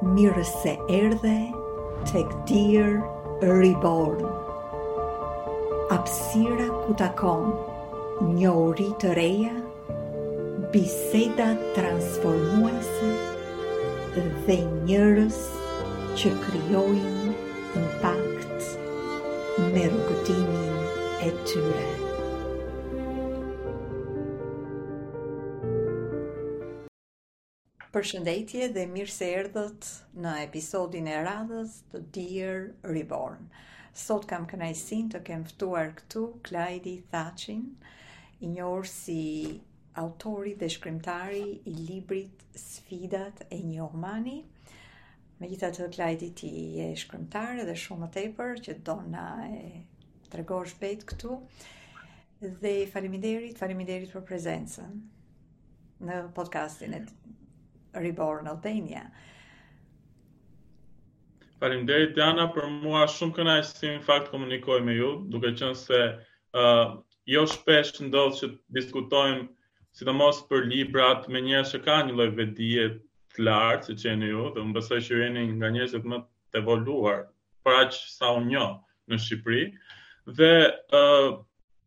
Mirë se erdhe tek Dear Reborn. Hapësira ku takon njohuri të reja, biseda transformuese dhe njerëz që krijojnë impakt me rrugëtimin e tyre. Përshëndetje dhe mirë se erdhët në episodin e radhës të Dear Reborn. Sot kam kënaqësinë të kem ftuar këtu Klajdi Thaçin, i njohur si autori dhe shkrimtari i librit Sfidat e një humani, Megjithatë Klajdi ti je shkrimtar edhe shumë më tepër që do na e tregosh vetë këtu dhe faleminderit, faleminderit për prezencën në podcastin e Reborn Albania. Faleminderit Diana për mua shumë kënaqësi në fakt të komunikoj me ju, duke qenë se uh, jo shpesh ndodh që të diskutojmë sidomos për librat me njerëz që kanë një lloj vetëdije të lartë siç jeni ju, dhe unë besoj që jeni nga njerëzit më të evoluar, për aq sa unë njoh në Shqipëri. Dhe ë uh,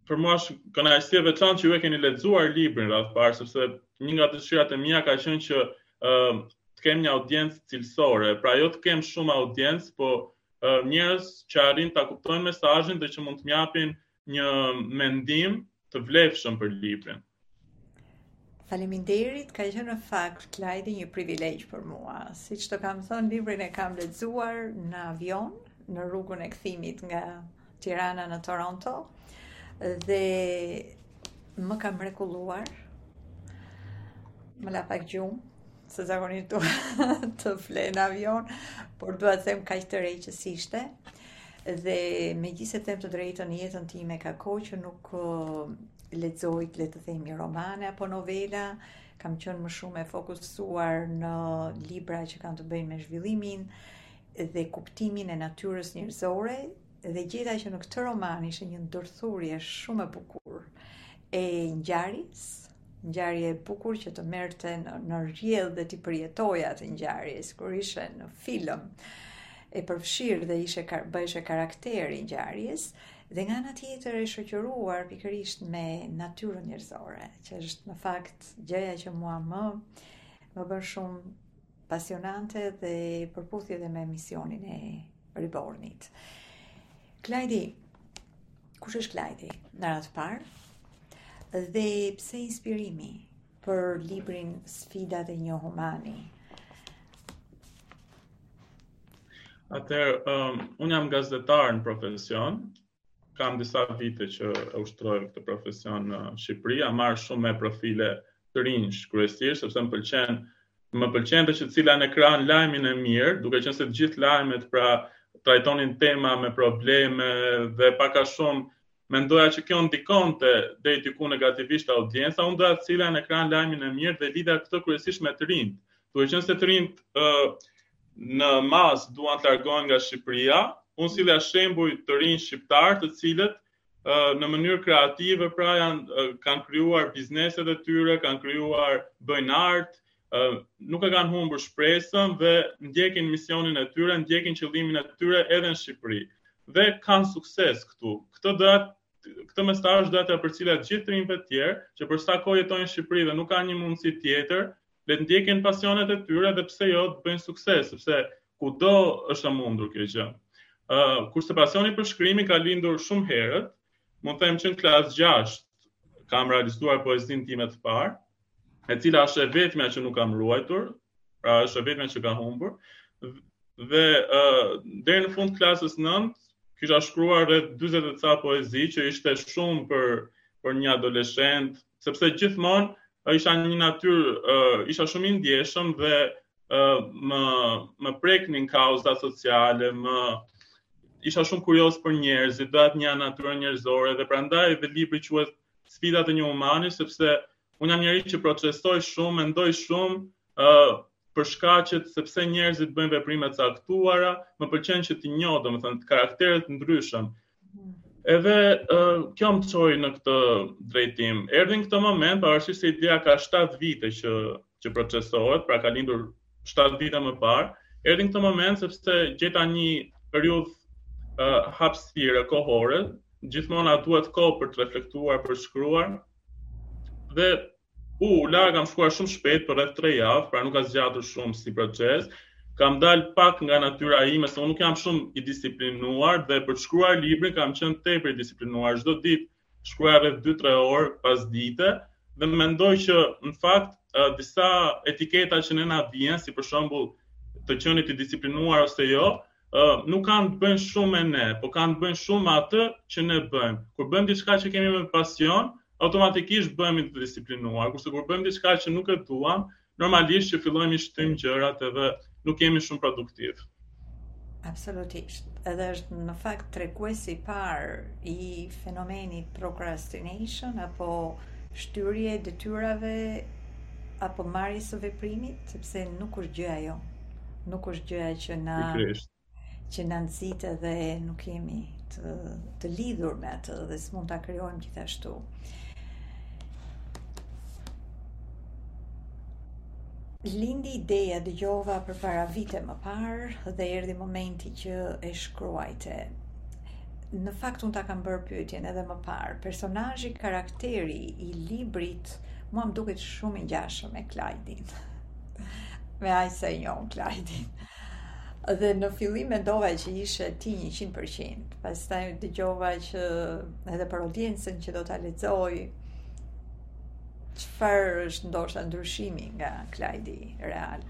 për mua është kënaqësi e veçantë që ju e keni lexuar librin radhë parë, sepse një nga dëshirat e mia ka qenë që ë uh, të kem një audiencë cilësore, pra jo të kem shumë audiencë, po uh, njerëz që arrijnë ta kuptojnë mesazhin dhe që mund të më japin një mendim të vlefshëm për librin. Faleminderit, ka qenë në fakt Klajdi një privilegj për mua. Siç të kam thënë, librin e kam lexuar në avion, në rrugën e kthimit nga Tirana në Toronto dhe më ka mrekulluar. Më la pa gjumë. se zakonisht dua të fle në avion, por dua të them kaq tërheqës ishte. Dhe megjithëse të them të drejtën në jetën time ka kohë që nuk uh, lexoj le të themi romane apo novela, kam qenë më shumë e fokusuar në libra që kanë të bëjnë me zhvillimin dhe kuptimin e natyrës njerëzore dhe gjithçka në këtë roman ishte një ndërthurje shumë e bukur e ngjarjes ngjarje e bukur që të merrte në, në rrjedhë dhe ti përjetoje atë ngjarje, sikur ishe në film e përfshirë dhe ishe kar, bëheshe karakter i ngjarjes dhe nga ana tjetër e shoqëruar pikërisht me natyrën njerëzore, që është në fakt gjëja që mua më më bën shumë Pasionante dhe në përputhje dhe me misionin e Rebornit. Klajdi, kush është Klajdi në radhë të parë dhe pse inspirimi për librin Sfidat e një humani? Atëherë, um, unë jam gazetar në profesion, kam disa vite që e ushtroj këtë profesion në Shqipëri, jam marrë shumë me profile të rinjsh kryesisht, sepse më pëlqen më pëlqente që të sillja në ekran lajmin e mirë, duke qenë se të gjithë lajmet pra trajtonin tema me probleme dhe pak a shumë mendoja që kjo ndikonte deri diku negativisht audiencën, unë doja të sillja në ekran lajmin e mirë dhe lidhja këtë kryesisht me të rinjtë duke qenë se të rinjtë uh, në masë duan të largohen nga Shqipëria, unë sillja shembuj të rinjsh shqiptarë të cilët uh, në mënyrë kreative pra janë uh, kanë krijuar bizneset e tyre, kanë krijuar bëjnë art, uh, nuk e kanë humbur shpresën dhe ndjekin misionin e tyre, ndjekin qëllimin e tyre edhe në Shqipëri dhe kanë sukses këtu. Këtë do këtë mesazh doja t'ua përcillja gjithë të rinjve të tjerë që për sa kohë jetojnë në Shqipëri dhe nuk kanë një mundësi tjetër, le të ndjekin pasionet e tyre dhe pse jo të bëjnë sukses, sepse kudo është e mundur kjo gjë. Ë, uh, kurse pasioni për shkrimin ka lindur shumë herët, mund të them që në klasë 6 kam realizuar poezinë time të parë, e cila është e vetmja që nuk kam ruajtur, pra është e vetmja që kam humbur. Dhe ë uh, deri në fund të klasës 9 kisha shkruar rreth 40 e ca poezi që ishte shumë për për një adoleshent, sepse gjithmonë uh, isha një natyrë, uh, isha shumë i ndjeshëm dhe uh, më më preknin kauza sociale, më isha shumë kurioz për njerëzit, doja të njihja natyrën njerëzore dhe prandaj edhe libri quhet Sfidat e një humani sepse unë jam njeri që procesoj shumë, mendoj shumë, ë uh, për shkaqet sepse njerëzit bëjnë veprime të caktuara, më pëlqen që të njoh, domethënë karaktere të ndryshëm. Edhe uh, kjo më çoi në këtë drejtim. Erdhi në këtë moment, pavarësisht se ideja ka 7 vite që që procesohet, pra ka lindur 7 vite më parë, erdhi në këtë moment sepse gjeta një periudhë uh, hapësire kohore, gjithmonë na duhet kohë për të reflektuar, për të shkruar. Dhe U ula, e kam shkruar shumë shpejt për rreth 3 javë, pra nuk ka zgjatur shumë si proces. Kam dalë pak nga natyra ime, se unë nuk jam shumë i disiplinuar dhe për të shkruar librin kam qenë tepër i disiplinuar. Çdo ditë shkruaja rreth 2-3 orë pas dite dhe mendoj që në fakt disa etiketa që ne na vihen, si për shembull të qenit i disiplinuar ose jo, ë nuk kanë të bëjnë shumë me ne, po kanë të bëjnë shumë me atë që ne bëjmë. Kur bëjmë diçka që kemi me pasion, automatikisht bëhemi të disiplinuar, kurse kur bëjmë diçka që nuk e duam, normalisht që fillojmë i shtyjmë gjërat edhe nuk jemi shumë produktiv. Absolutisht. Edhe është në fakt treguesi i parë i fenomenit procrastination apo shtyrjes së detyrave apo marrjes së veprimit, sepse nuk është gjë ajo. Nuk është gjëja që na që na nxit edhe nuk jemi të të lidhur me atë dhe s'mund ta krijojmë gjithashtu. Lindi ideja dëgjova përpara vite më parë dhe erdhi momenti që e shkruajte. Në fakt unë ta kam bërë pyetjen edhe më parë. Personazhi, karakteri i librit mua më duket shumë i ngjashëm me Klajdin. me aq sa e njoh unë Klajdin. Dhe në fillim mendova që ishe ti 100%. Pastaj dëgjova që edhe për audiencën që do ta lexojë çfarë është ndoshta ndryshimi nga Klajdi real.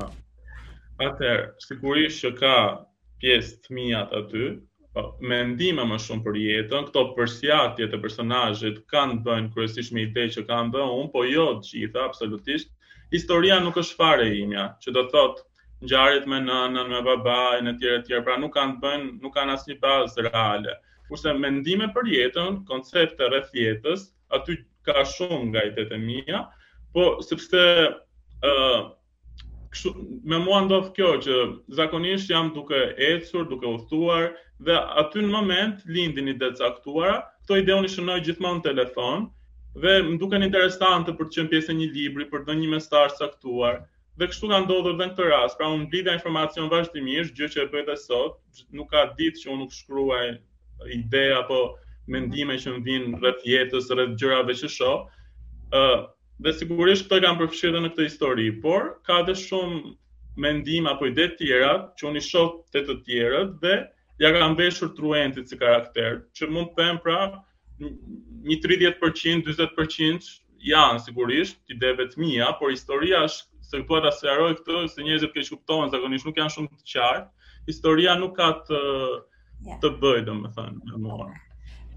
Ah. Atëherë, sigurisht që ka pjesë të mijat aty, po, mendime më shumë për jetën, këto përsiatjet e personazhit kanë të bëjnë kryesisht me ide që kam dhe unë, po jo të gjitha, absolutisht. Historia nuk është fare e imja, që do thotë ngjarjet me nënën, me babain etj etj, pra nuk kanë të bëjnë, nuk kanë asnjë bazë reale. Kurse mendime për jetën, koncepte rreth jetës, aty ka shumë nga idetë e mia, po sepse ë uh, kështu me mua ndodh kjo që zakonisht jam duke ecur, duke udhëtuar dhe aty në moment lindin ide të caktuara, këto ide unë i shënoj gjithmonë në telefon dhe më duken interesante për të qenë pjesë e një libri, për të dhënë një mesazh të caktuar. Dhe kështu ka ndodhur edhe në këtë rast, pra unë mblidhja informacion vazhdimisht, gjë që e bëj edhe sot, nuk ka ditë që unë nuk shkruaj ide apo mendime që më vijnë rreth jetës, rreth gjërave që shoh. ë uh, dhe sigurisht këto i kam përfshirë në këtë histori, por ka dhe shumë mendime apo ide të tjera që unë i shoh te të tjerët dhe ia kam veshur Truentit si karakter, që mund të them pra një 30%, 40% janë sigurisht ide të mia, por historia është se dua ta sqaroj këtë se njerëzit keqkuptohen zakonisht nuk janë shumë të qartë. Historia nuk ka të yeah. të bëjë, domethënë, me mua.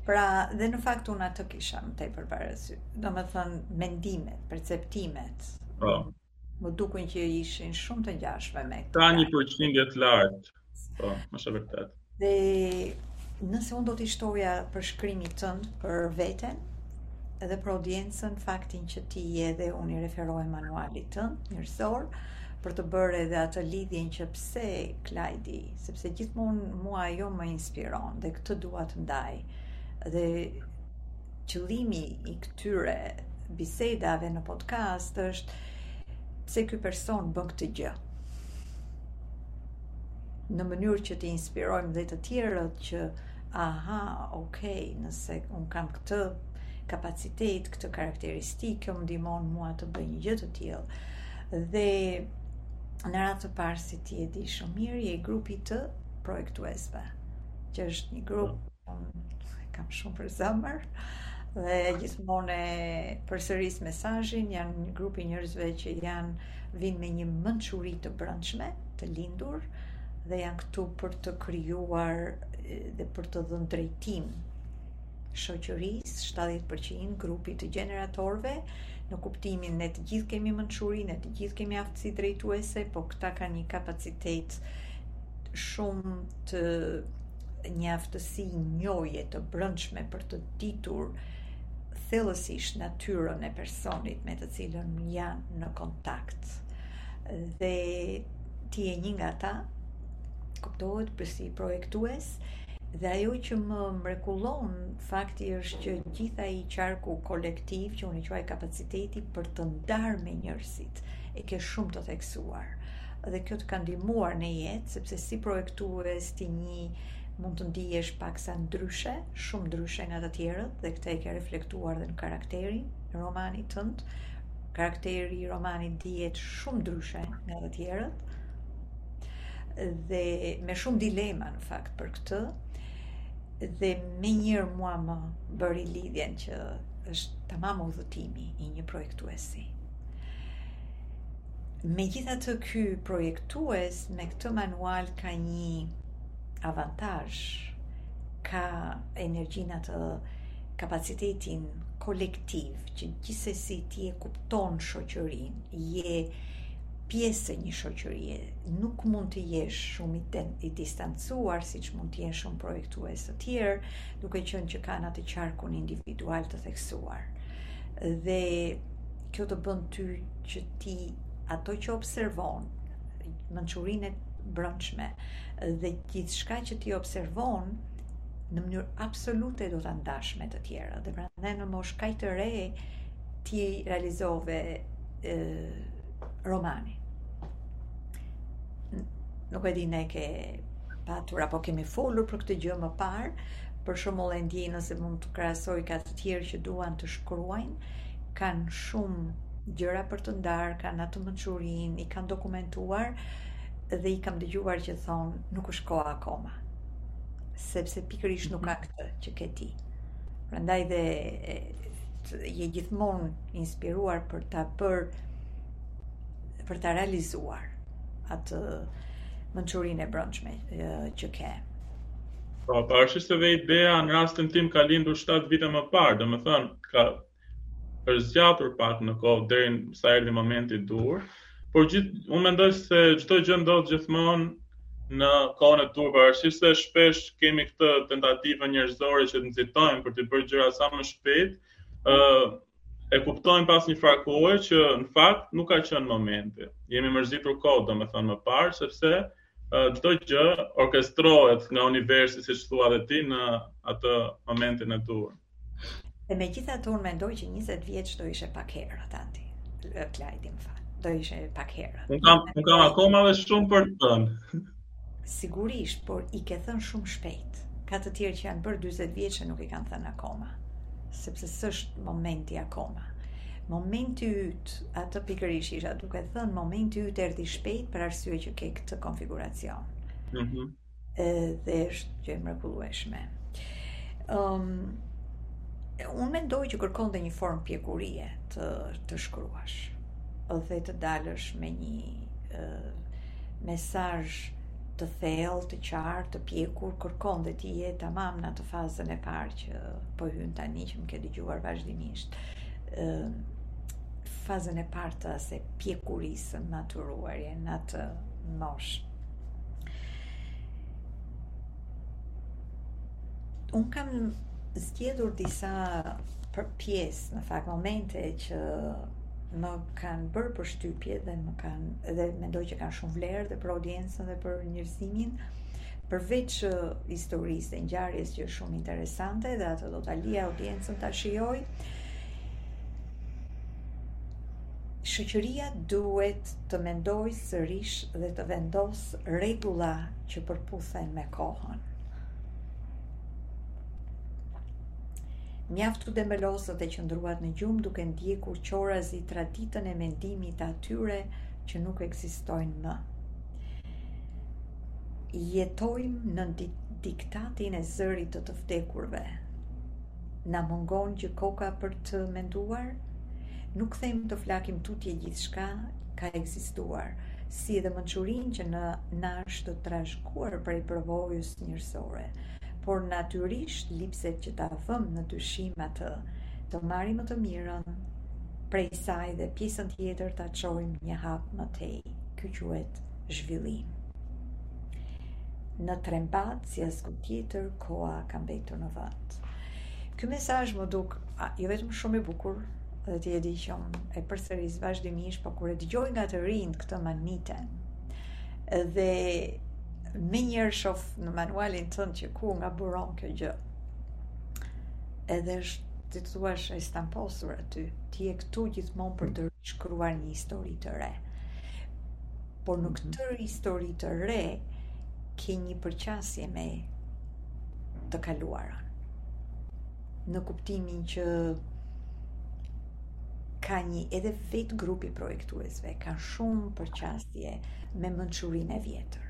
Pra, dhe në fakt unë atë kisha më tepër parasysh. Domethënë, mendimet, perceptimet. Po. Më duken që ishin shumë të ngjashme me këtë. Ka një përqindje të lartë. Po, me të vërtetë. Dhe nëse unë do të shtoja për shkrimin tënd për veten, edhe për audiencën faktin që ti je dhe unë i referohem manualit tënd, njerëzor, për të bërë edhe atë lidhjen që pse Klajdi sepse gjithmonë mua ajo më inspiron dhe këtë dua të ndaj. Dhe qëllimi i këtyre bisedave në podcast është pse ky person bën këtë gjë. Në mënyrë që të inspirojmë dhe të tjerët që aha, ok, nëse unë kam këtë kapacitet, këtë karakteristikë, kjo më ndihmon mua të bëj një gjë të tillë. Dhe në radhë të parë si ti e di shumë mirë, je i grupit të projektuesve, që është një grup po. e kam shumë për zemër, dhe gjithmonë e përsëris mesazhin janë një grup njerëzve që janë vijnë me një mençuri të brendshme, të lindur dhe janë këtu për të krijuar dhe për të dhënë drejtim shoqërisë, shtatëdhjetë për qind grupit të gjeneratorëve, në kuptimin ne të gjithë kemi mençuri, ne të gjithë kemi aftësi drejtuese, po këta kanë një kapacitet shumë të një aftësi njohje të brendshme për të ditur thellësisht natyrën e personit me të cilën janë në kontakt. Dhe ti je një nga ata, kuptohet pra si projektues, Dhe ajo që më mrekullon fakti është që gjithë ai qarku kolektiv që unë e quaj kapaciteti për të ndarë me njerëzit e ke shumë të theksuar. Dhe kjo të ka ndihmuar në jetë, sepse si projektues ti ndi mund të ndihesh paksa ndryshe, shumë ndryshe nga të tjerët dhe këtë e ke reflektuar dhe në karakterin e romanit tënd. Karakteri i romanit ndihet shumë ndryshe nga të tjerët. dhe me shumë dilema në fakt për këtë dhe menjëherë mua më bëri lidhjen që është tamam udhëtimi i një projektuesi. Megjithatë ky projektues me këtë manual ka një avantazh, ka energjinë atë kapacitetin kolektiv që gjithsesi ti e kupton shoqërinë, je pjesë e një shoqërie, nuk mund të jesh shumë i, den, i distancuar, siç mund të jenë shumë projektues të tjerë, duke qenë që kanë atë qarkun individual të theksuar. Dhe kjo të bën ty që ti ato që observon, mençurinë e brendshme, dhe gjithçka që ti observon, në mënyrë absolute do ta ndash me të tjerë. Dhe prandaj në moshë kaq të re, ti realizove e, romani. Nuk e di në ke patur apo kemi folur për këtë gjë më parë, për shembull e ndjej nëse mund të krahasoj ka të tjerë që duan të shkruajnë, kanë shumë gjëra për të ndarë, kanë atë mençurinë, i kanë dokumentuar dhe i kam dëgjuar që thonë nuk është koha akoma. Sepse pikërisht nuk ka mhm. këtë që ke ti. Prandaj dhe je gjithmonë inspiruar për ta bërë për ta realizuar atë mençurinë e brendshme që ke. Po, pavarësisht se dhe ideja në rastin tim ka lindur 7 vite më parë, domethënë, ka është zgjatur pak në kohë derisa erdhi momenti i duhur, por gjithë unë mendoj se çdo gjë ndodh gjithmonë në kohën e duhur, pavarësisht se shpesh kemi këtë tentativë njerëzore që të nxitojmë për t'i bërë gjërat sa më shpejt, ë e kuptojmë pas një farë kohe që në fakt nuk ka qenë momenti. Jemi mërzitur kot, domethënë më parë, sepse çdo gjë orkestrohet nga universi, siç thua dhe ti në atë momentin e duhur. Dhe megjithatë unë mendoj që 20 vjeç do ishte pak herët, Atanti, Klajdi më fal, do ishte pak herët. Unë kam, unë kam akoma dhe shumë për të thënë. Sigurisht, por i ke thënë shumë shpejt. Ka të tjerë që janë bërë dyzet vjeç e nuk i kanë thënë akoma, sepse s'është momenti akoma. Momenti yt, atë pikërisht isha duke thënë, momenti yt erdhi shpejt për arsye që ke këtë konfiguracion. Ëh. Mm -hmm. Dhe është gjë e mrekullueshme. Ëm um, unë mendoj që kërkon dhe një formë pjekurie të të shkruash dhe të dalësh me një mesazh të thellë, të qartë, të pjekur, kërkon dhe ti je tamam në atë fazën e parë që po hyn tani që më ke dëgjuar vazhdimisht. ë fazën e parë të asaj pjekurisë së maturuar në atë moshë. Unë kam zgjedhur disa për pjesë, në fakt momente që më kanë bërë përshtypje dhe më kanë dhe mendoj që kanë shumë vlerë dhe për audiencën dhe për njerëzimin përveç historisë e ngjarjes që është shumë interesante dhe atë do ta lija audiencën ta shijojë shoqëria duhet të mendojë sërish dhe të vendosë rregulla që përputhen me kohën Mjaftu dembelosët e qëndruat në gjumë duke ndjekur qorrazi traditën e mendimit të atyre që nuk ekzistojnë më. Jetojmë nën diktatin e zërit të të vdekurve. Na mungon gjë koka për të menduar? Nuk them të flakim tutje gjithçka ka ekzistuar, si edhe mençurinë që na është trashëguar prej përvojës njerëzore. Por natyrisht lipset që ta vëmë në dyshim atë, të marrim më të mirën prej saj dhe pjesën tjetër ta çojmë një hap më tej. Ky quhet zhvillim. Në Trembat si askund tjetër koha ka mbetur në vend. Ky mesazh më duk jo vetëm shumë i bukur, dhe ti e di që unë e përsëris vazhdimisht, po kur e dëgjoj nga të rinjtë këtë mahnitem, Dhe menjëherë shof në manualin tënd që ku nga buron kjo gjë. Edhe është si të thuash e stamposur aty. Ti je këtu gjithmonë për të shkruar një histori të re. Por në këtë histori të re ke një përqasje me të kaluarën. në kuptimin që ka një edhe vetë grupi i projektuesve, kanë shumë përqasje me mençurinë e vjetër.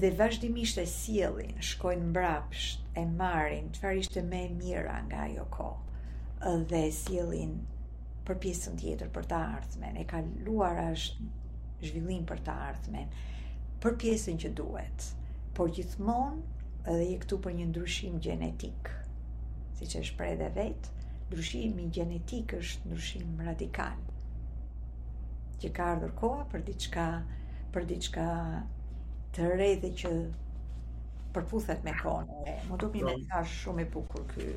Dhe vazhdimisht e sjellin, shkojnë mbrapsht, e marrin, çfarë ishte më e mira nga ajo kohë, dhe e sjellin për pjesën tjetër, për të ardhmen, e kaluara është zhvillim për të ardhmen, për pjesën që duhet, por gjithmonë edhe je këtu për një ndryshim gjenetik. Siç e shpreh dhe vetë, ndryshimi gjenetik është ndryshim radikal, që ka ardhur koha për diçka, për diçka të re dhe që përputhet me kohën. Më duket një mesazh shumë i bukur ky.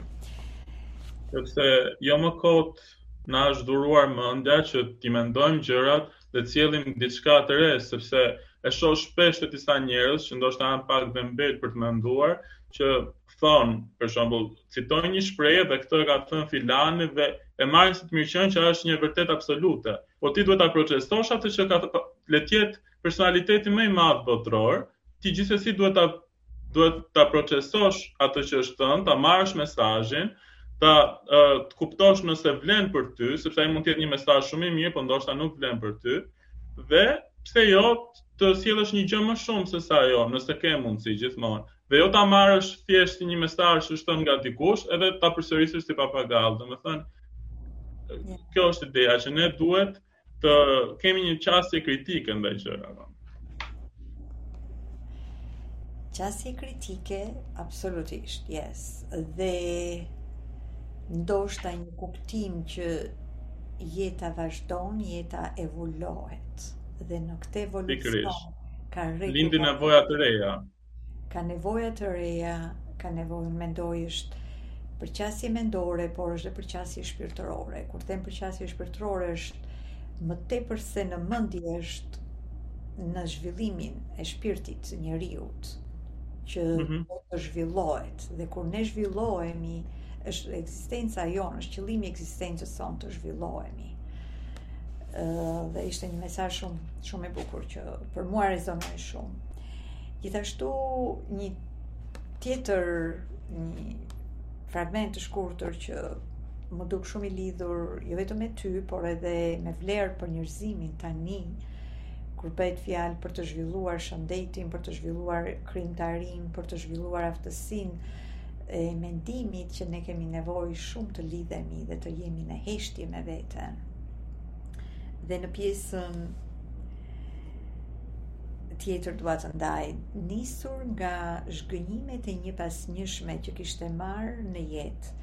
Sepse jo më kot na është dhuruar mendja që t'i mendojmë gjërat dhe të sjellim diçka të re, sepse e shoh shpesh te disa njerëz që ndoshta janë pak dembelë për të menduar, që thonë, për shembull, citojnë një shprehje dhe këtë e ka thënë filani dhe e marrin si të mirëqenë që është një e vërtetë absolute. Po ti duhet ta procesosh atë që ka le të jetë personaliteti më i madh botëror, ti gjithsesi duhet ta Duhet ta procesosh atë që është thënë, ta marrësh mesazhin, të kuptosh nëse vlen për ty, sepse ai mund të jetë një mesazh shumë i mirë, por ndoshta nuk vlen për ty. Dhe pse jo të sjellësh një gjë më shumë se sa ajo, nëse ke mundësi gjithmonë. Dhe jo ta marrësh thjesht si një mesazh që është thënë nga dikush, edhe ta përsërisësh si papagall. Domethënë, kjo është ideja që ne duhet të kemi një qasje kritike ndaj gjërave. Qasje kritike absolutisht, yes. Dhe ndoshta një kuptim që jeta vazhdon, jeta evoluohet dhe në këtë evolucion ka rrit lindin nevoja të reja. Ka nevoja të reja, ka nevojë, mendoj është përqasje mendore, por është dhe përqasje shpirtërore. Kur them përqasje shpirtërore është më tepër se në mendje është në zhvillimin e shpirtit të njeriut që mm -hmm. të zhvillohet dhe kur ne zhvillohemi është ekzistenca jonë, është qëllimi i ekzistencës sonë të zhvillohemi. Ëh dhe ishte një mesazh shumë shumë i bukur që për mua rezonoi shumë. Gjithashtu një tjetër një fragment të shkurtër që m'u duk shumë i lidhur jo vetëm me ty, por edhe me vlerë për njerëzimin tani kur bëhet fjalë për të zhvilluar shëndetin, për të zhvilluar krijimtarinë, për të zhvilluar aftësinë e mendimit që ne kemi nevojë shumë të lidhemi dhe të jemi në heshtje me veten. Dhe në pjesën tjetër dua të ndaj, nisur nga zhgënjimet e njëpasnjëshme që kishte marrë në jetë,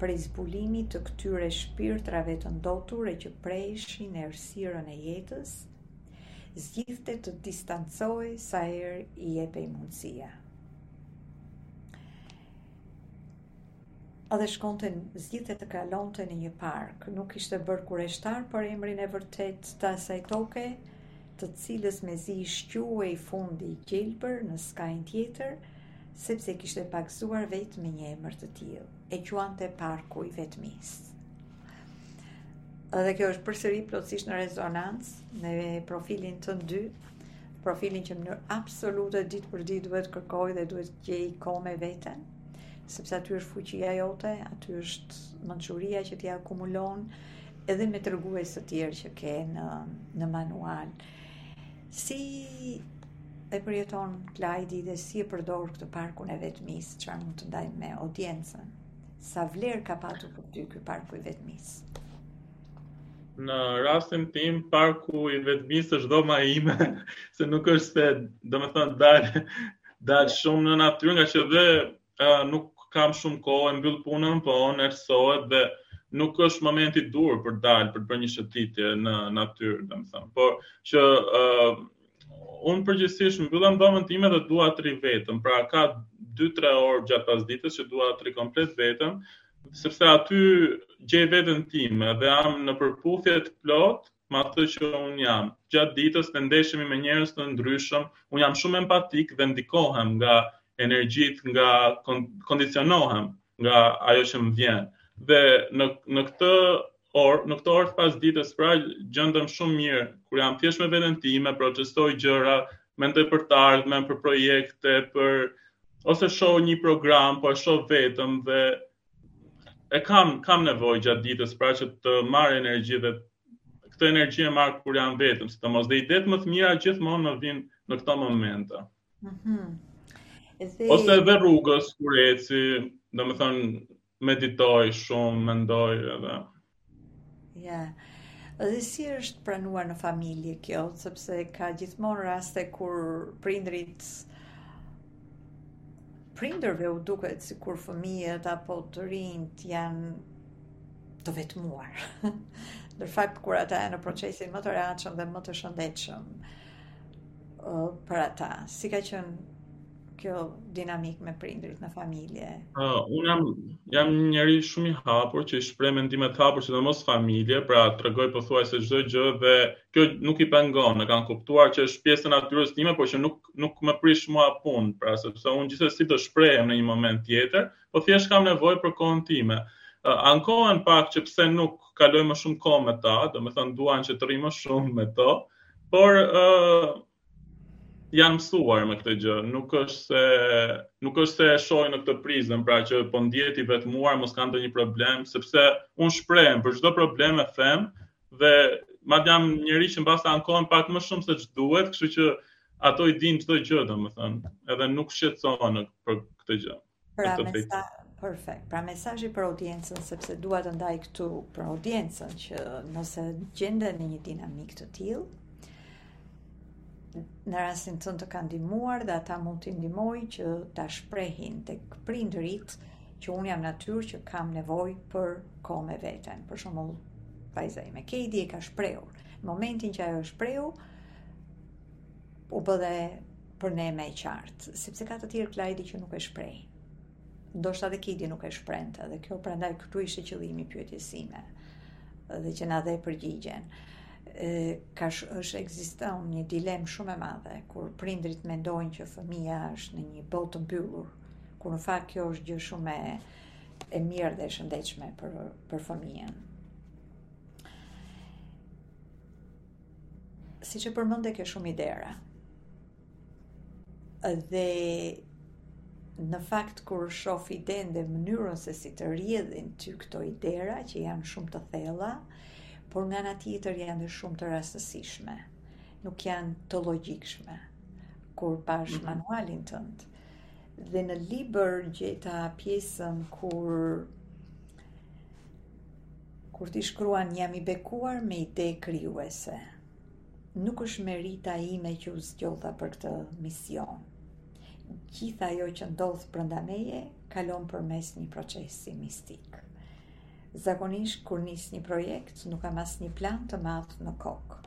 prej zbulimit të këtyre shpirtrave të ndotur e që prehshin errësirën e jetës, zgjidhte të distancohej sa herë i jepej mundësia. Edhe shkonte zgjidhte të kalonte në një park, nuk ishte bërë kureshtar për emrin e vërtet të asaj toke, të cilës mezi i shquhej fundi i gjelbër në skajin tjetër, sepse e kishte pagëzuar vetë me një emër të tillë, e quante parku i vetmisë. Edhe kjo është përsëri plotësisht në rezonancë me profilin tënd dy, profilin që mënyrë absolute ditë për ditë duhet të kërkojë dhe duhet të gjejë kohë me veten. Sepse aty është fuqia jote, aty është mënçuria që ti akumulon edhe me tregues të tjerë që ke në në manual. Si e përjeton Klajdi dhe si e përdor këtë parkun e vetmisë, çfarë mund të ndajë me audiencën? Sa vlerë ka patur për ty ky parku i vetmisë? Në rastin tim, parku i vetmisë është dhoma ime, se nuk është se, domethënë, dal Dal shumë në natyrë ngaqë dhe uh, nuk kam shumë kohë e mbyll punën, po errësohet dhe nuk është momenti i duhur për të dalë për të bërë një shëtitje në natyrë, domethënë. Por që uh, unë përgjithësisht mbyllem në dhomën time dhe dua të rri vetëm. Pra ka 2-3 orë gjatë pasdites që dua të rri komplet vetëm, sepse aty gjej veten time dhe jam në përputhje të plotë me atë që unë jam. Gjatë ditës ne ndeshemi me njerëz të ndryshëm, unë jam shumë empatik dhe ndikohem nga energjitë, nga kondicionohem nga ajo që më vjen. Dhe në në këto orë, në këto orë pasdites pra gjendem shumë mirë kur jam thjesht me veten time, procesoj gjëra, mendoj për të ardhmen, për projekte, për ose shoh një program, po e shoh vetëm dhe e kam kam nevojë gjatë ditës pra që të marr energji dhe këtë energji e marr kur jam vetëm, sidomos dhe idetë më të mira gjithmonë më vijnë në këto momente. Mhm. Mm dhe... Ose edhe rrugës kur eci, domethënë meditoj shumë, mendoj edhe. Ja. Dhe si është pranuar në familje kjo, sepse ka gjithmonë raste kur prindërit prindërve u duket sikur fëmijët apo të rinjtë janë të vetmuar. Në fakt, kur ata janë në procesin më të rëndësishëm dhe më të shëndetshëm për ata, si ka qenë kjo dinamikë me prindërit, me familjen? Uh, unë jam, jam njeri shumë i hapur që i shpreh mendimet hapur sidomos në familje, pra tregoj pothuajse çdo gjë dhe kjo nuk i pengon, e kanë kuptuar që është pjesë e natyrës time, por që nuk, nuk më prish mua punë, pra sepse unë gjithsesi do shprehem në një moment tjetër, po thjesht kam nevojë për kohën time. Uh, ankohen pak që pse nuk kaloj më shumë kohë me ta, domethënë duan që të rri më shumë me to, por uh, janë mësuar me këtë gjë, nuk është se nuk është se e shohin në këtë prizëm, pra që po ndjehet i vetmuar, mos ka ndonjë problem, sepse unë shprehem për çdo problem e them dhe madje jam njeri që mbase ankohem pak më shumë se ç'duhet, kështu që ato i dinë çdo gjë, domethënë, edhe nuk shqetësohen për këtë gjë. Pra mesa, perfekt. Pra mesazhi për audiencën sepse dua të ndaj këtu për audiencën që nëse gjenden në një dinamikë të tillë, në rastin tënd të ka ndihmuar dhe ata mund t'i ndihmojë që ta shprehin tek prindërit që unë jam natyrë që kam nevojë për kohë me veten. Për shembull, vajza ime Kejdi e ka shprehur. Në momentin që ajo e shprehu, u bë dhe për ne më e qartë, sepse ka të tjerë Klajdi që nuk e shprehin. Ndoshta dhe Kidi nuk e shprehte, dhe kjo prandaj këtu ishte qëllimi i pyetjes sime, dhe që na dhe përgjigjen. E, ka sh, është ekziston një dilemë shumë e madhe, kur prindërit mendojnë që fëmija është në një botë të mbyllur, kur në fakt kjo është gjë shumë e, e mirë dhe e shëndetshme për, për fëmijën. Siç e përmende ke shumë idera. Dhe në fakt kur shof idenë dhe mënyrën se si të rrjedhin ty këto idera që janë shumë të thella, por nga ana tjetër janë dhe shumë të rastësishme, nuk janë të logjikshme, kur pashë mhm. manualin tënd. Dhe në libër gjeta pjesën kur Kur ti shkruan jam i bekuar me ide krijuese. Nuk është merita ime që u zgjodha për këtë mision. Gjithë ajo që ndodh brenda meje kalon përmes një procesi mistik. Zakonisht kur nis një projekt, Nuk kam asnjë plan të madh në kokë.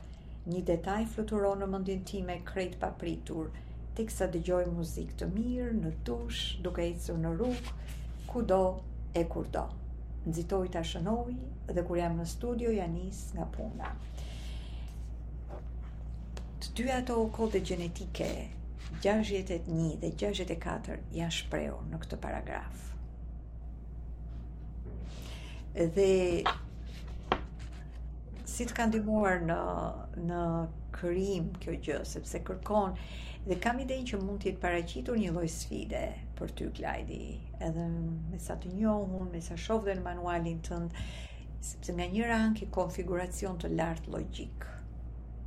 Një detaj fluturon në mendjen time krejt papritur, teksa dëgjoj muzikë të mirë, në dush, duke ecur në rrugë, kudo e kurdo. Nxitoj ta shënoj dhe kur jam në studio ia nis nga puna. Të dy ato kode gjenetike 61 dhe 64 janë shprehur në këtë paragraf. Dhe si të ka ndihmuar në në krijim kjo gjë, sepse kërkon dhe kam idenë që mund të jetë paraqitur një lloj sfide për ty Klajdi, edhe me sa të njoh unë, me sa shoh dhe në manualin tënd, sepse nga njëra anë ke konfiguracion të lartë logjik.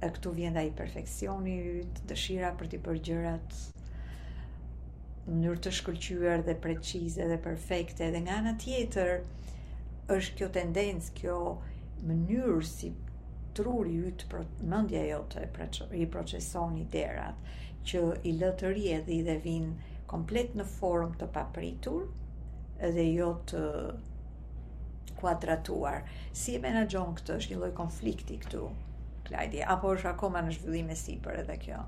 E këtu vjen dhe ai perfeksioni yt, dëshira për të bërë gjërat në mënyrë të shkëlqyer dhe precize dhe perfekte dhe nga ana tjetër është kjo tendencë, kjo mënyrë si truri yt, mendja jote i proceson iderat që i lë të rrjedhin dhe vijnë komplet në formë të papritur dhe jo të kuadratuar. Si e menaxhon këtë? Është një lloj konflikti këtu, Klajdi, apo është akoma në zhvillim e sipër edhe kjo?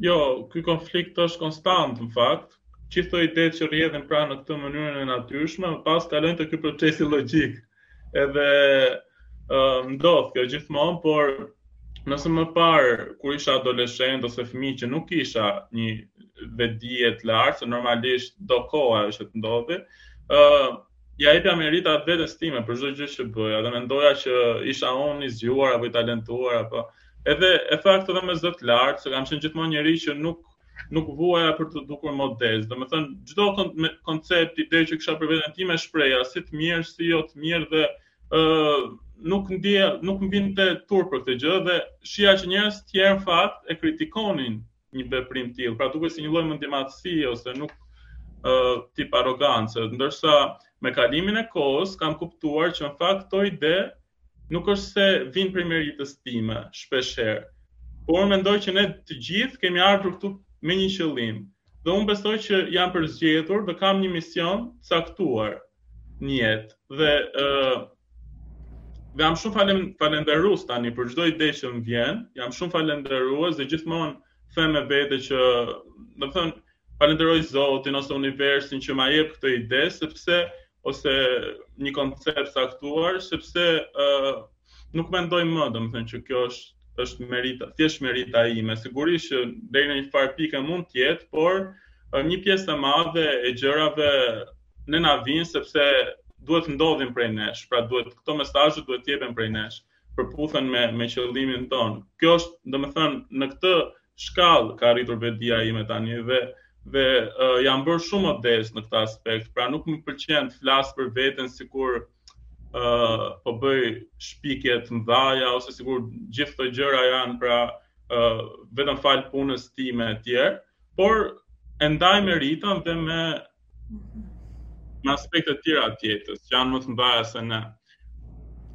Jo, ky konflikt është konstant në fakt. Gjithë këto ide që rrjedhin pra në këtë mënyrën e natyrshme, më pas kalojnë te ky procesi logjik. Edhe uh, ndodh kjo gjithmonë, por nëse më parë kur isha adoleshent ose fëmijë që nuk kisha një vetëdije të lartë, se normalisht do koha është të ndodhë, ë uh, ia jepja meritat vetes time për çdo gjë që bëja dhe mendoja që isha unë i zgjuar apo i talentuar apo Edhe në fakt edhe me zë të lartë, se kam qenë gjithmonë njeri që nuk nuk vuaja për të dukur modest. Domethënë, çdo kon koncept, ide që kisha për veten time shprehja, si të mirë, si jo të mirë dhe ë uh, nuk ndje, nuk më vinte turp për këtë gjë dhe shija që njerëz të tjerë në fakt e kritikonin një veprim të tillë. Pra duket si një lloj mendjemadhësie ose nuk ë uh, tip arrogance, ndërsa me kalimin e kohës kam kuptuar që në fakt këto ide nuk është se vin prej meritës time shpesh herë. Po unë mendoj që ne të gjithë kemi ardhur këtu me një qëllim. Dhe unë besoj që jam përzgjedhur dhe kam një mision të caktuar. në jetë dhe ë uh, jam shumë falem, falenderues tani për çdo ide që më vjen. Jam shumë falenderues dhe gjithmonë them me vete që, domethënë, falenderoj Zotin ose universin që ma jep këto ide sepse ose një koncept të caktuar sepse ë uh, Nuk mendoj më, domethënë që kjo është është merita, thjesht merita ime. Sigurisht që deri në një farë pike mund të jetë, por një pjesë e madhe e gjërave ne na vijnë sepse duhet të ndodhin prej nesh, pra duhet këto mesazhe duhet të jepen prej nesh, përputhen me me qëllimin tonë. Kjo është, domethënë, në këtë shkallë ka arritur vetëdija ime tani dhe dhe uh, jam bërë shumë modest në këtë aspekt, pra nuk më pëlqen të flas për veten sikur uh, po bëj shpikje të mëdha ose sikur gjithë këto gjëra janë pra uh, vetëm falë punës time e tjera, por e ndaj meritën dhe me me aspekte të tjera të jetës, që janë më të mëdha se ne.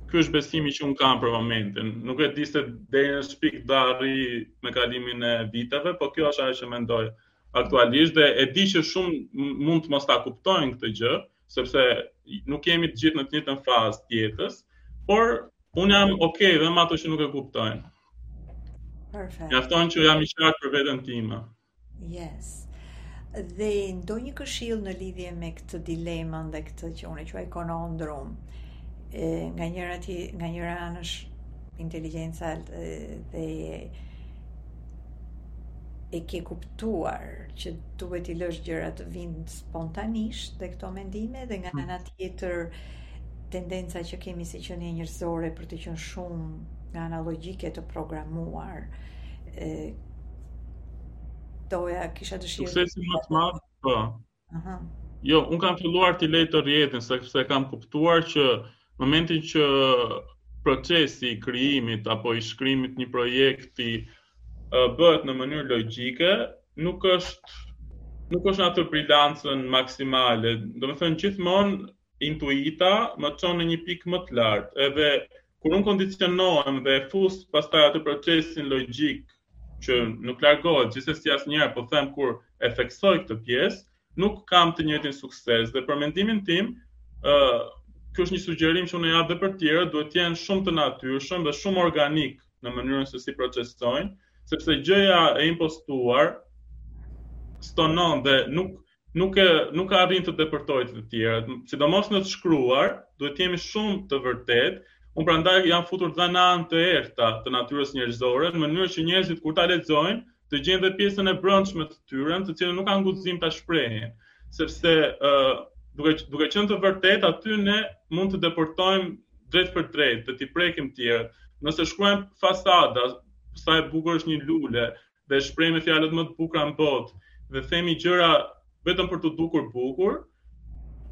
Ky është besimi që unë kam për momentin. Nuk e di se deri në ç'pikë do arrij me kalimin e viteve, po kjo është ajo që mendoj aktualisht dhe e di që shumë mund të mos ta kuptojnë këtë gjë, sepse nuk jemi të gjithë në të njëjtën fazë të jetës, por unë jam okay dhe me ato që nuk e kuptojnë. Perfekt. Mjafton që jam i qartë për veten time. Yes. Dhe ndonjë këshillë në lidhje me këtë dilemën dhe këtë që unë e quaj conundrum. E, nga njëra ti, nga njëra anë është inteligjenca dhe e ke kuptuar që duhet t'i lësh gjërat të vijnë spontanisht dhe këto mendime dhe nga hmm. ana tjetër tendenca që kemi si qenie njerëzore për të qenë shumë nga ana logjike të programuar. Ë, doja kisha dëshirë suksesin më të madh po Aha. Jo, un kam filluar t'i lej të rrjedhin sepse kam kuptuar që momentin që procesi i krijimit apo i shkrimit një projekti bëhet në mënyrë logjike, nuk është nuk është në atë brilancën maksimale. Domethënë gjithmonë intuita më çon në një pikë më të lartë. Edhe kur un kondicionohem dhe e fus pastaj atë procesin logjik që nuk largohet, gjithsesi asnjëherë po them kur e theksoj këtë pjesë, nuk kam të njëjtin sukses dhe për mendimin tim, ë ky është një sugjerim që unë e jap dhe për tjerët, duhet të jenë shumë të natyrshëm dhe shumë organik në mënyrën se si procesojnë, sepse gjëja e impostuar stonon dhe nuk nuk e nuk arrin të depërtojë te tjerët, sidomos në të shkruar, duhet të jemi shumë të vërtetë. Unë prandaj jam futur dhe në anë të errëta të natyrës njerëzore, në mënyrë që njerëzit kur ta lexojnë, të gjejnë dhe pjesën e brendshme të tyre, të cilën nuk kanë guxim ta shprehin, sepse ë uh, duke duke qenë të vërtetë aty ne mund të depërtojmë drejtpërdrejt, dhe t'i prekim të tjerët. Nëse shkruajmë fasada, sa e bukur është një lule, dhe shpreh me fjalët më të bukura në botë dhe themi gjëra vetëm për t'u dukur bukur,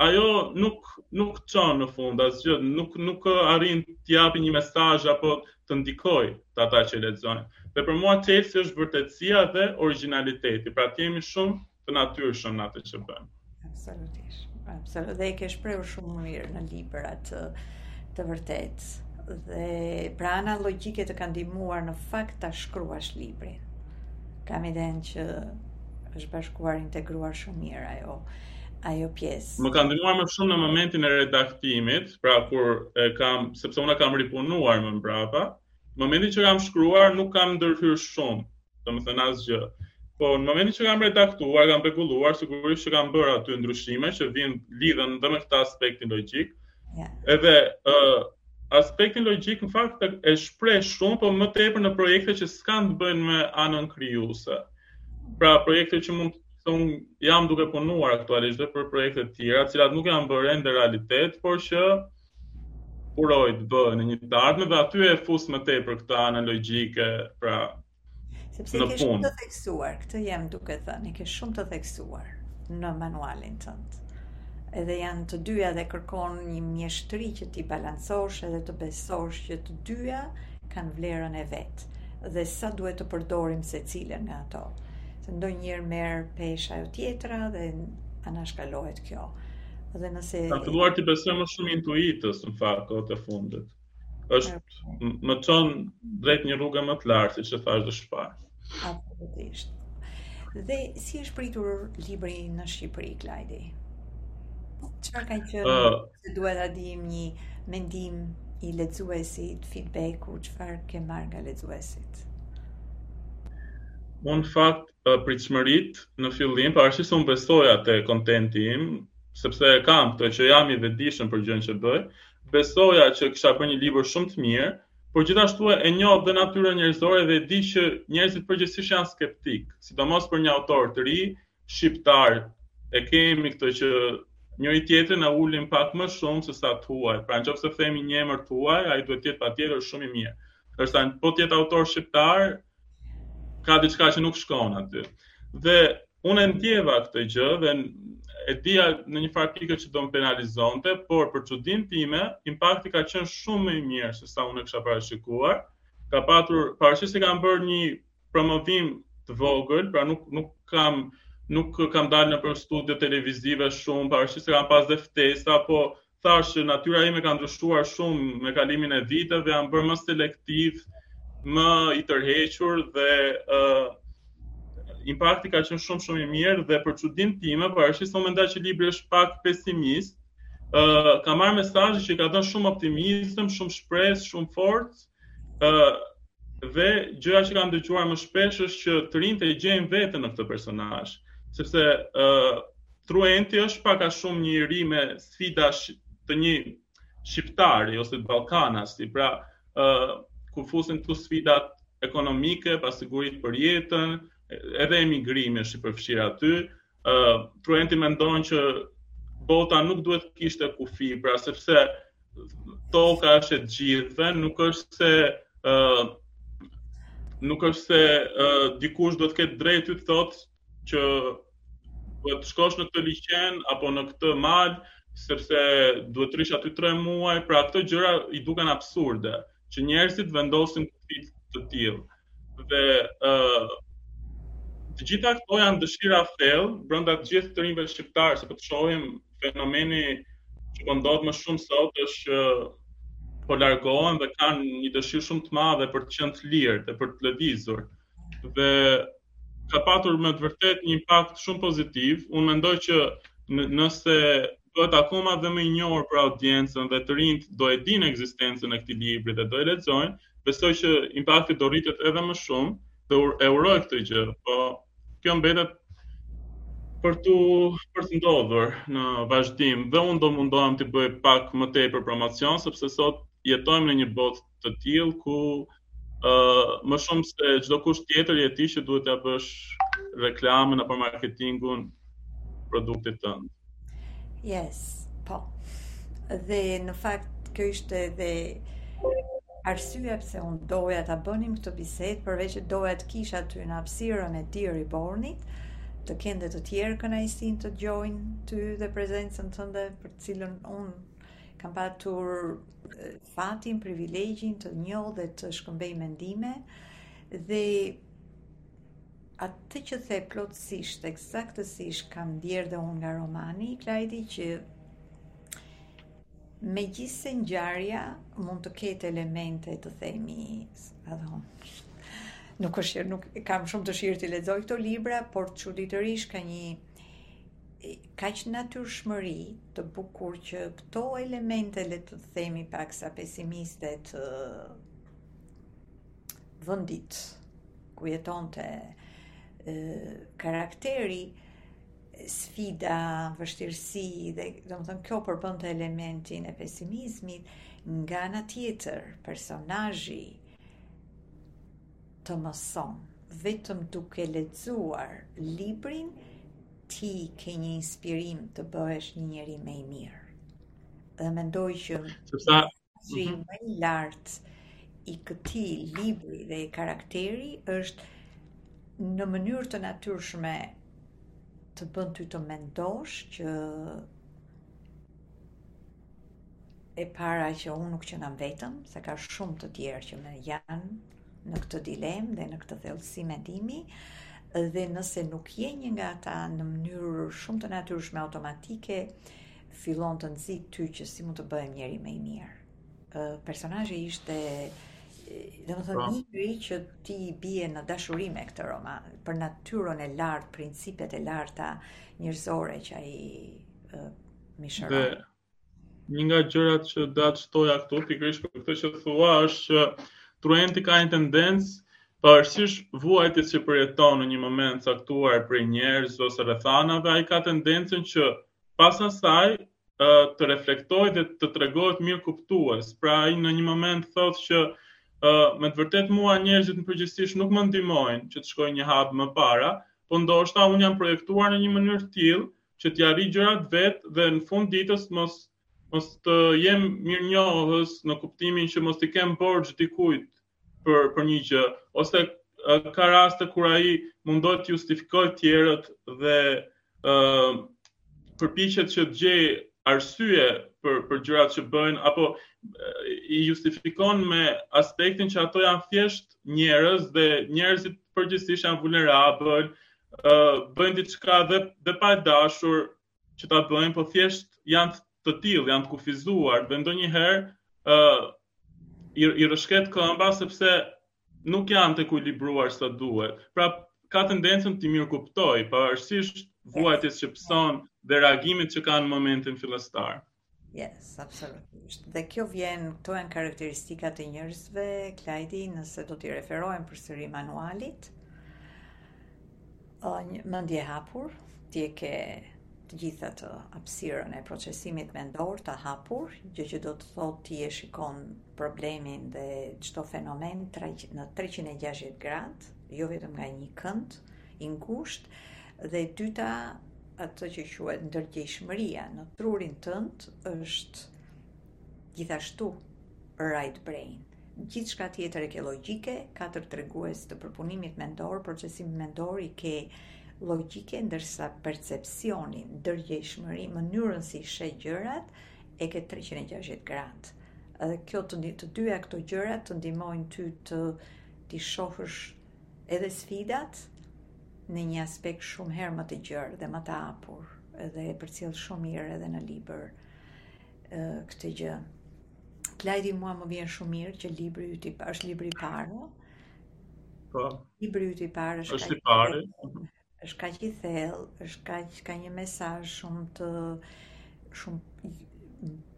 ajo nuk nuk çon në fund asgjë, nuk nuk arrin të japi një mesazh apo të ndikojë te ata që lexojnë. Dhe për mua çelësi është vërtetësia dhe originaliteti. Pra të jemi shumë të natyrshëm në atë që bëjmë. Absolutisht. Absolutisht. Dhe e ke shprehur shumë mirë në libër atë të vërtetë. Dhe pra ana logjike të ka ndihmuar në fakt ta shkruash librin. Kam idenë që është bashkuar integruar shumë mirë ajo ajo pjesë. Më ka ndihmuar më shumë në momentin e redaktimit, pra kur e kam, sepse unë e kam ripunuar më mbrapa, mm Në momentin që kam shkruar, nuk kam ndërhyrë shumë, domethënë asgjë. Po, në momentin që kam redaktuar, kam rregulluar, sigurisht që kam bërë aty ndryshime, që vinë lidhen dhe me këtë aspektin logjik. Yeah. Edhe, uh, aspektin logjik, në fakt, e shpreh shumë, po më tepër në projekte që s'kanë të bëjnë me anën krijuese. Pra, projekte që mund të unë jam duke punuar aktualisht dhe për projekte tjera, të cilat nuk janë bërë ende realitet, por që uroj të bëhen në një të ardhme dhe aty e fus më tepër këtë anë logjike, pra sepse ke shumë të theksuar, këtë jam duke thënë, ke shumë të theksuar në manualin tënd. Edhe janë të dyja dhe kërkon një mjeshtëri që t'i balancosh edhe të besosh që të dyja kanë vlerën e vet dhe sa duhet të përdorim secilën nga ato. Se ndonjëherë merr peshë tjetra dhe anashkalohet kjo. Dhe nëse ka filluar t'i besoj më shumë intuitës në fakt kohët e fundit. Të më çojë drejt një rruge më të lartë, siç e thashë dhe më parë. Absolutisht. Dhe si është pritur libri në Shqipëri, Klajdi? Çfarë ka qenë? Uh, se duhet ta dimë një mendim i lexuesit, feedback-u, çfarë ke marrë nga lexuesit? Unë në fakt pritshmëritë në fillim, pavarësisht se unë besoja te kontenti im, sepse e kam këtë që jam i vetëdijshëm për gjënë që bëj, besoja që kisha bërë një libër shumë të mirë, por gjithashtu e njoh dhe natyrën njerëzore dhe e di që njerëzit përgjithësisht janë skeptikë, sidomos për një autor të ri shqiptar. E kemi këtë që njëri tjetrin e ulim pak më shumë sesa të huajt. Pra në qoftë se themi një emër të huaj, ai duhet të jetë patjetër shumë i mirë. Ndërsa po të jetë autor shqiptar, ka diçka që nuk shkon aty. Dhe unë e ndjeva këtë gjë dhe e dija në një farë pike që do më penalizonte, por për çudinë time, impakti ka qenë shumë më i mirë sesa unë e kisha parashikuar. Ka patur, pavarësisht se kam bërë një promovim të vogël, pra nuk nuk kam nuk kam dalë nëpër studio televizive shumë, pavarësisht se kam pas dhe ftesa, po thashë, natyra ime ka ndryshuar shumë me kalimin e viteve, jam bërë më selektiv, më i tërhequr dhe ë uh, impakti ka qenë shumë shumë i mirë dhe për çudinë time, pavarësisht se unë mendoj që libri është pak pesimist, ë uh, kam marrë mesazhe që ka dhënë shumë optimizëm, shumë shpresë, shumë forcë Ë dhe gjëja që kam dëgjuar më shpesh është që të rinjtë e gjejnë veten në këtë personazh, sepse ë uh, Truenti është pak a shumë një i ri me sfida të një shqiptari ose ballkanasi, pra ë uh, ku fusim këtu sfidat ekonomike, pasiguritë për jetën, edhe emigrimi është i përfshirë aty, uh, Truenti mendon që bota nuk duhet të kishte kufi, pra sepse toka është e të gjithëve, nuk është se uh, nuk është se uh, dikush duhet të ketë të drejtë të thotë që s'duhet të shkosh në këtë liqen apo në këtë mal, sepse duhet të rrish aty 3 muaj, pra këto gjëra i duken absurde. që njerëzit vendosin kufij të tillë. Dhe ë uh, të gjitha këto janë dëshira thellë brenda të gjithë të rinjve shqiptarë, se po të shohim fenomeni që po ndodh më shumë sot është që po largohen dhe kanë një dëshirë shumë të madhe për të qenë të lirë dhe për të lëvizur. Ë dhe ka patur me të vërtetë një impakt shumë pozitiv. Unë mendoj që nëse bëhet akoma dhe më i njohur për audiencën dhe të rinjtë do e dinë ekzistencën e këtij libri dhe do e lexojnë, besoj që impakti do rritet edhe më shumë dhe e uroj këtë gjë, po kjo mbetet për të për të ndodhur në vazhdim dhe unë do mundohem të bëj pak më tepër promocion sepse sot jetojmë në një botë të tillë ku ë uh, më shumë se çdokush tjetër je ti që duhet t'ia bësh reklamën apo marketingun produktit tënd. Yes, po. Dhe në fakt kjo ishte edhe arsyeja pse unë doja ta bënim këtë bisedë, përveç që doja të kisha ty në hapësirën e The Rebornit, të kenë dhe të tjerë kënaqësinë të dëgjojnë ty dhe prezencën tënde për të cilën unë Kam patur fatin, privilegjin të njoh dhe të shkëmbej mendime dhe atë që the plotësisht, eksaktësisht kam ndjerë dhe unë nga romani, Klajdi që megjithëse ngjarja mund të ketë elemente të themi adhon. Nuk është, nuk kam shumë dëshirë t'i lexoj këto libra, por çuditërisht ka një kaq natyrshmëri të bukur që këto elemente le të themi paksa pesimiste të vendit ku jetonte karakteri sfida, vështirësi dhe domethënë kjo përbënte elementin e pesimizmit nga ana tjetër personazhi të mëson vetëm duke lexuar librin Ti ke një inspirim të bëhesh një njeri më i mirë. Dhe mendoj që suksesi, mhm, më i lartë i këtij libri dhe karakteri është në mënyrë të natyrshme të bën ty të mendosh që e para që unë nuk qenkam vetëm, se ka shumë të tjerë që me janë, në këtë dilemë dhe në këtë thellësi mendimi dhe nëse nuk je një nga ata në mënyrë shumë të natyrshme automatike fillon të nxit ty që si mund të bëhem njeri më i mirë. Ë personazhi ishte domethënë po. një njeri që ti i bie në dashuri me këtë roman, për natyrën e lartë, principet e larta njerëzore që ai mishëron. Dhe Një nga gjërat që do të shtoja këtu, pikërisht për këtë që thua, është që Truenti ka një tendencë pavarësisht vuajtjes që përjeton në një moment caktuar prej njerëzve ose rrethanave, ai ka tendencën që pas asaj të reflektojë dhe të tregohet mirëkuptues. Pra ai në një moment thotë që uh, me të vërtetë mua njerëzit në përgjithësisht nuk më ndihmojnë që të shkoj një hap më para, po ndoshta unë jam projektuar në një mënyrë të tillë që t'i arrij gjërat vetë dhe në fund të ditës mos mos të jem mirënjohës në kuptimin që mos t'i kem borxh dikujt për për një gjë ose ka raste kur ai mundohet të justifikojë të tjerët dhe ë uh, përpiqet që të gjejë arsye për për gjërat që bëjnë apo i justifikon me aspektin që ato janë thjesht njerëz dhe njerëzit përgjithësisht janë vulnerabël, ë bëjnë diçka dhe dhe pa e dashur që ta bëjnë, po thjesht janë të tillë, janë të kufizuar dhe ndonjëherë ë i, i rrëshqet këmba sepse nuk janë të ekuilibruar sa duhet. Pra ka tendencën t'i mirëkuptojë, pavarësisht vuajtjes që pëson dhe reagimit që ka në momentin fillestar. Yes, absolutisht. Dhe kjo vjen, këto janë karakteristikat e njerëzve, Klajdi, nëse do t'i referohem përsëri manualit, mendjehapur, ti e ke të gjithë atë hapësirën e procesimit mendor të hapur, gjë që do të thotë ti e shikon problemin dhe çdo fenomen në 360 gradë, jo vetëm nga një kënd, i ngushtë dhe e dyta atë që quhet ndërgjegjshmëria në trurin tënd është gjithashtu right brain. Gjithçka tjetër e ke logjike, katër tregues të përpunimit mendor, procesimit mendor i ke logjike, ndërsa percepsioni, ndërgjegjshmëri, mënyrën si i sheh gjërat, e ke 360 gradë. Edhe kjo të, të dyja këto gjëra të ndihmojnë ty të t'i shohësh Edhe sfidat në një aspekt shumë herë më të gjerë dhe më të hapur dhe e përcjell shumë mirë edhe në libër këtë gjë. Klajdi mua më vjen shumë mirë që libri yt është libri i parë. Po. Libri yt i parë është, është i parë. Është kaq i thellë, është kaq ka një mesazh shumë të shumë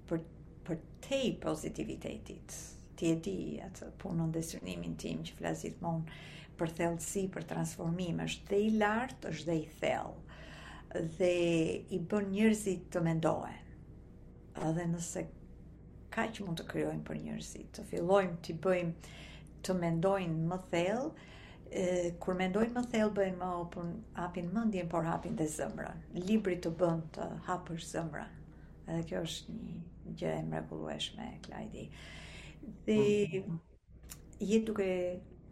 për përtej pozitivitetit. Ti e di atë punën dhe synimin tim që flas gjithmonë për thellësi, për transformim, është dhe i lartë, është dhe i thellë dhe i bën njerëzit të mendohen. Edhe nëse kaq mund të krijojmë për njerëzit, të fillojmë t'i bëjmë të mendojnë më thellë, Kur mendojmë më thellë bëhemi më open, hapin mendjen, por hapin dhe zemrën. Libri të bën të hapësh zemrën. Edhe kjo është një gjë e mrekullueshme, Klajdi. Dhe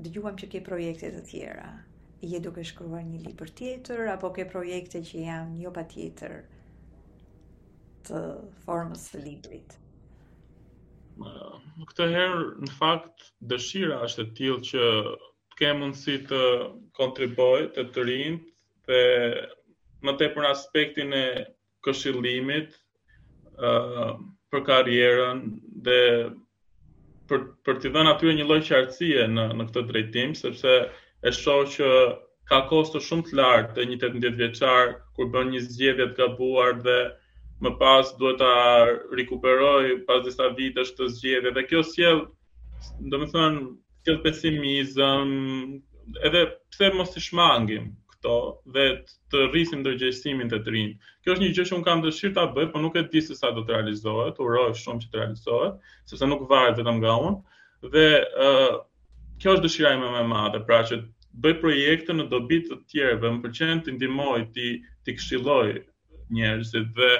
dëgjuam që ke projekte të tjera. Je duke shkruar një libër tjetër apo ke projekte që janë jo patjetër të formës së librit? Në këtë herë, në fakt, dëshira është e tillë që të kem mundësi të kontribuoj te të rinjtë dhe më tepër në aspektin e këshillimit për karrierën dhe për, për t'i dhënë atyre një lloj qartësie në, në këtë drejtim, sepse e shoh që ka kosto shumë të lartë te një 18 vjeçar kur bën një zgjedhje të gabuar dhe më pas duhet ta rikuperojë pas disa vitesh këtë zgjedhje dhe kjo sjell domethënë sjell pesimizëm edhe pse mos t'i shmangim këto dhe të rrisim ndërgjegjësimin te të rinjtë. Kjo është një gjë që unë kam dëshirë ta bëj, por nuk e di se sa do të realizohet, uroj shumë që të realizohet, sepse nuk varet vetëm nga unë. Dhe ë uh, kjo është dëshira ime më e madhe, pra që të bëj projekte në dobi të të tjerëve, më pëlqen t'i ndihmoj, t'i t'i këshilloj njerëzit dhe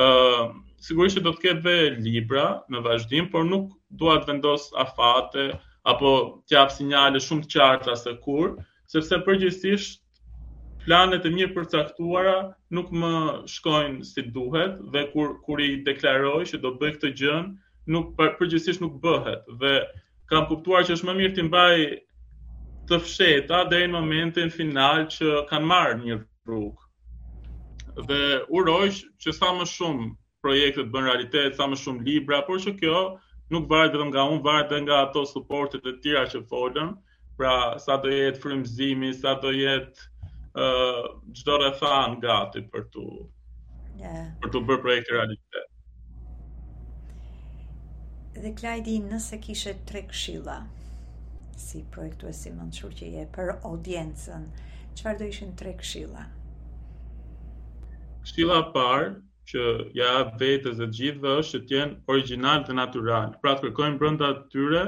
ë uh, sigurisht që do të ketë dhe libra në vazhdim, por nuk dua të vendos afate apo të jap sinjale shumë të qarta se kur, sepse përgjithësisht planet e mirëpërcaktuara nuk më shkojnë si duhet dhe kur kur i deklaroj që do bëj këtë gjë, nuk përgjithësisht nuk bëhet dhe kam kuptuar që është më mirë t'i mbaj të fshehta deri në momentin final që kanë marrë një rrugë. dhe uroj që sa më shumë projekte të bëhen realitet, sa më shumë libra, por që kjo nuk varet vetëm nga unë, varet edhe nga ato suportet e tjera që folëm, pra sa do jetë frymëzimi, sa do jetë ë uh, çdo rrethanë gati për t'u për t'u bërë projektet realitet. Dhe Klajdi, nëse kishe tre këshilla si projektues i mençur që je për audiencën, çfarë do ishin tre këshilla? Këshilla e parë që ia jap vetes dhe të gjithëve është që të jenë origjinalë dhe natyralë. Pra të kërkojnë brenda tyre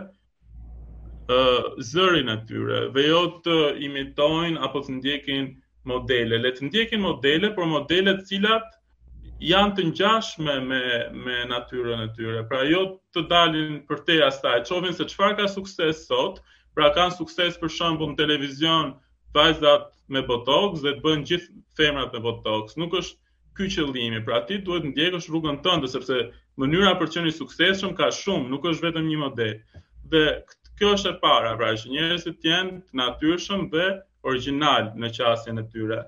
zërin e tyre dhe jo të imitojnë apo të ndjekin modele. Le të ndjekin modele, por modele të cilat janë të ngjashme me me natyrën e tyre. Pra jo të dalin përtej asaj, shohin se çfarë ka sukses sot, pra kanë sukses për shembull në televizion vajzat me botox dhe të bëhen gjithë femrat me botox. Nuk është ky qëllimi, pra ti duhet të ndjekësh rrugën tënde sepse mënyra për të qenë i suksesshëm ka shumë, nuk është vetëm një model. Dhe kjo është e para, pra që njerëzit të jenë të natyrshëm dhe origjinal në qasjen e tyre.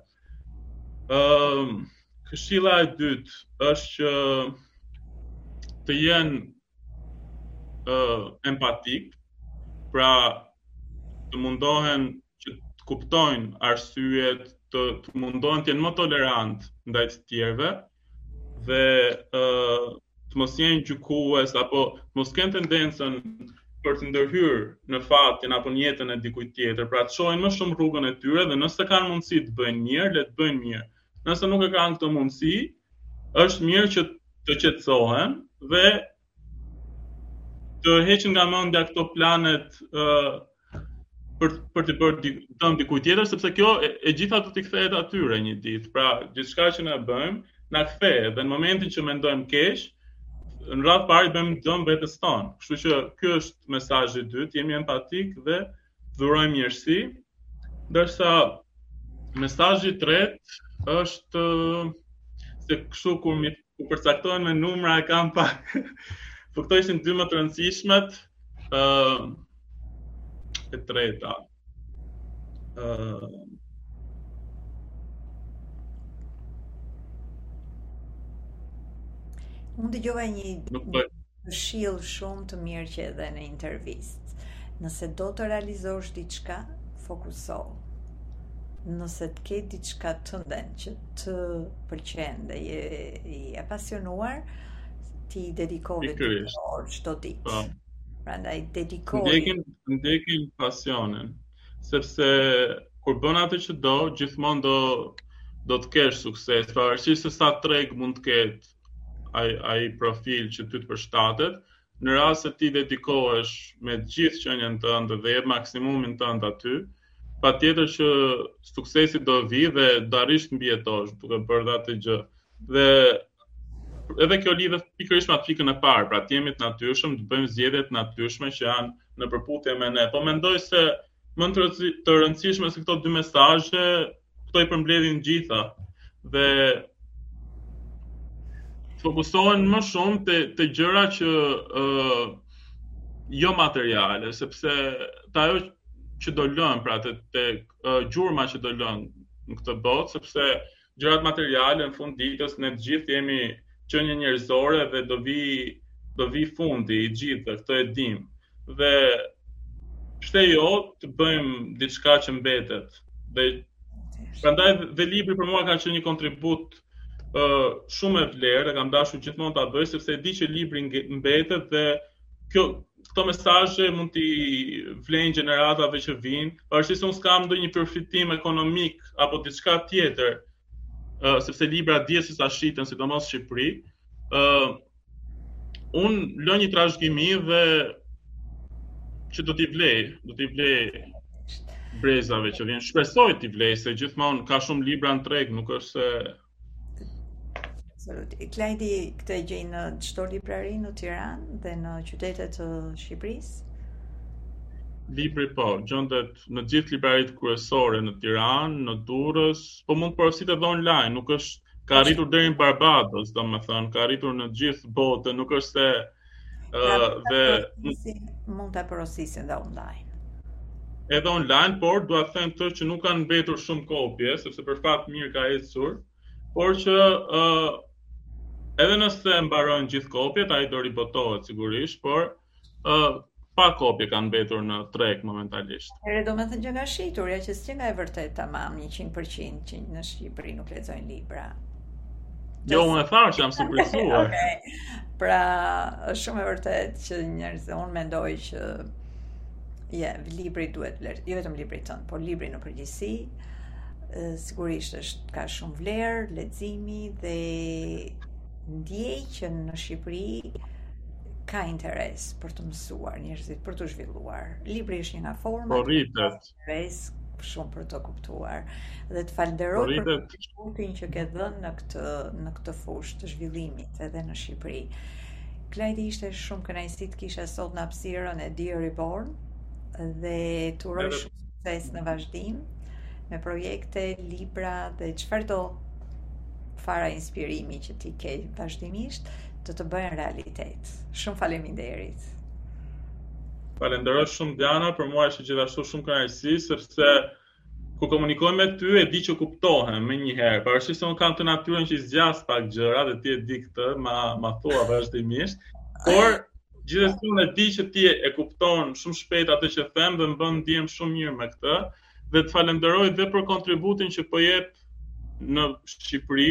Ëm ehm, um, këshilla e dytë është që të jenë uh, empatik, pra të mundohen që të kuptojnë arsyet, të, të mundohen të jenë më tolerant ndaj të tjerëve dhe ë uh, të mos jenë gjykues apo të mos kenë tendencën për të ndërhyrë në fatin apo në jetën e dikujt tjetër, pra të shohin më shumë rrugën e tyre dhe nëse kanë mundësi të bëjnë mirë, le të bëjnë mirë. Nëse nuk e kanë këtë mundësi, është mirë që të qetësohen dhe të heqin nga mendja këto planet ë uh, për për të bërë dëm dikujt tjetër sepse kjo e, e gjitha do t'i kthehet atyre një ditë. Pra, gjithçka që ne bëjmë, na kthehet dhe në momentin që mendojmë keq, në radhë parë i bëjmë dëm vetes tonë. Kështu që ky është mesazhi i dytë, jemi empatik dhe dhurojmë mirësi. Ndërsa mesazhi i tretë është se kështu kur m'i përcaktohen me numra e kam pak. Po këto ishin dy më të rëndësishmet. ë uh, e treta. ë uh, Unë dëgjova një Nuk po Këshill shumë të mirë që e dhe në intervistë. Nëse do të realizosh diçka, fokusohu. Nëse ti ke diçka tënden që të pëlqen dhe je i apasionuar, ti i dedikove dy orë çdo ditë. Po. Prandaj dedikoj. Ndjekin, ndjekin pasionin, sepse kur bën atë që do, gjithmonë do do të kesh sukses, pavarësisht se sa treg mund të ketë ai ai profil që ty të përshtatet, në rast se ti dedikohesh me gjithë qenien tënde dhe jep maksimumin tënd aty, patjetër që suksesi do vi dhe do arrish të mbijetosh duke bërë dhe atë gjë. Dhe edhe kjo lidhet pikërisht me atë pikën e parë, pra të jemi të natyrshëm, të bëjmë zgjedhje të natyrshme që janë në përputhje me ne. Po mendoj se Më të, rëndësi, të rëndësishme se këto dy mesazhe, këto i përmbledhin të gjitha dhe fokusohen më shumë te te gjëra që ë uh, jo materiale, sepse te ajo që do lënë, pra te, te uh, gjurma që do lënë në këtë botë, sepse gjërat materiale në fund të ditës ne të gjithë jemi qenie njerëzore dhe do vi do vi fundi i të gjithëve dhe këtë e dimë. Dhe pse jo të bëjmë diçka që mbetet. Dhe prandaj dhe libri për mua ka qenë një kontribut ë uh, shumë me vlerë, dhe kam dashur gjithmonë ta bëj sepse e di që libri mbetet dhe kjo këto mesazhe mund t'i vlejnë gjeneratave që vijnë, pavarësisht se unë s'kam ndonjë përfitim ekonomik apo diçka tjetër, uh, sepse librat dihet se sa shiten, sidomos në Shqipëri, ë uh, un lë një trashëgimi dhe që do t'i vlej, do t'i vlej brezave që vijnë. Shpresoj t'i vlej se gjithmonë ka shumë libra në treg, nuk është se Absolut. Klajdi këtë e gjej në çdo librari në Tiranë dhe në qytetet e Shqipërisë. Libri po, gjendet në gjithë libraritë kryesore në Tiranë, në Durrës, po mund të porositet edhe online, nuk është ka arritur deri në Barbados, domethënë ka arritur në gjithë botën, nuk është se dhe mund të porosisin dhe online. Edhe online, por dua të them këtë që nuk kanë mbetur shumë kopje, sepse për fat mirë ka ecur, por që ë uh, edhe nëse mbarojnë gjithë kopjet, ai do ribotohet sigurisht, por ë uh, pak kopje kanë mbetur në treg momentalisht. Ore domethënë qenka shitur, ja që s'qenka e vërtetë tamam, njëqind për qind, që në Shqipëri nuk lexojnë libra. Jo, unë e thashë që jam surprizuar. Pra, është shumë e vërtetë që njerëzit, unë mendoj që je, libri duhet vlerë, jo vetëm libri tënd, por libri në përgjithësi, sigurisht është ka shumë vlerë, leximi dhe ndjej që në Shqipëri ka interes për të mësuar njerëzit, për t'u zhvilluar. Libri është një nga format. Po rritet. Interes shumë për të kuptuar. Dhe të falënderoj po për kontributin që ke dhënë në këtë në këtë fushë të zhvillimit edhe në Shqipëri. Klajdi ishte shumë kënaqësi të kisha sot në hapësirën e Dear Reborn dhe të uroj shumë sukses në vazhdim me projekte, libra dhe çfarëdo fare inspirimi që ti ke vazhdimisht do të bëhen realitet. Shumë faleminderit. Të falënderoj shumë Diana, për mua është gjithashtu shumë kënaqësi sepse kur komunikoj me ty e di që kuptohem menjëherë. Pavarësisht se un kam atë natyrën që i zgjas pak gjërat dhe ti e di këtë, ma ma thua vazhdimisht, por gjithashtu unë e di që ti e kupton shumë shpejt atë që them dhe më bën të ndihem shumë mirë me këtë dhe të falënderoj dhe për kontributin që po jep në Shqipëri,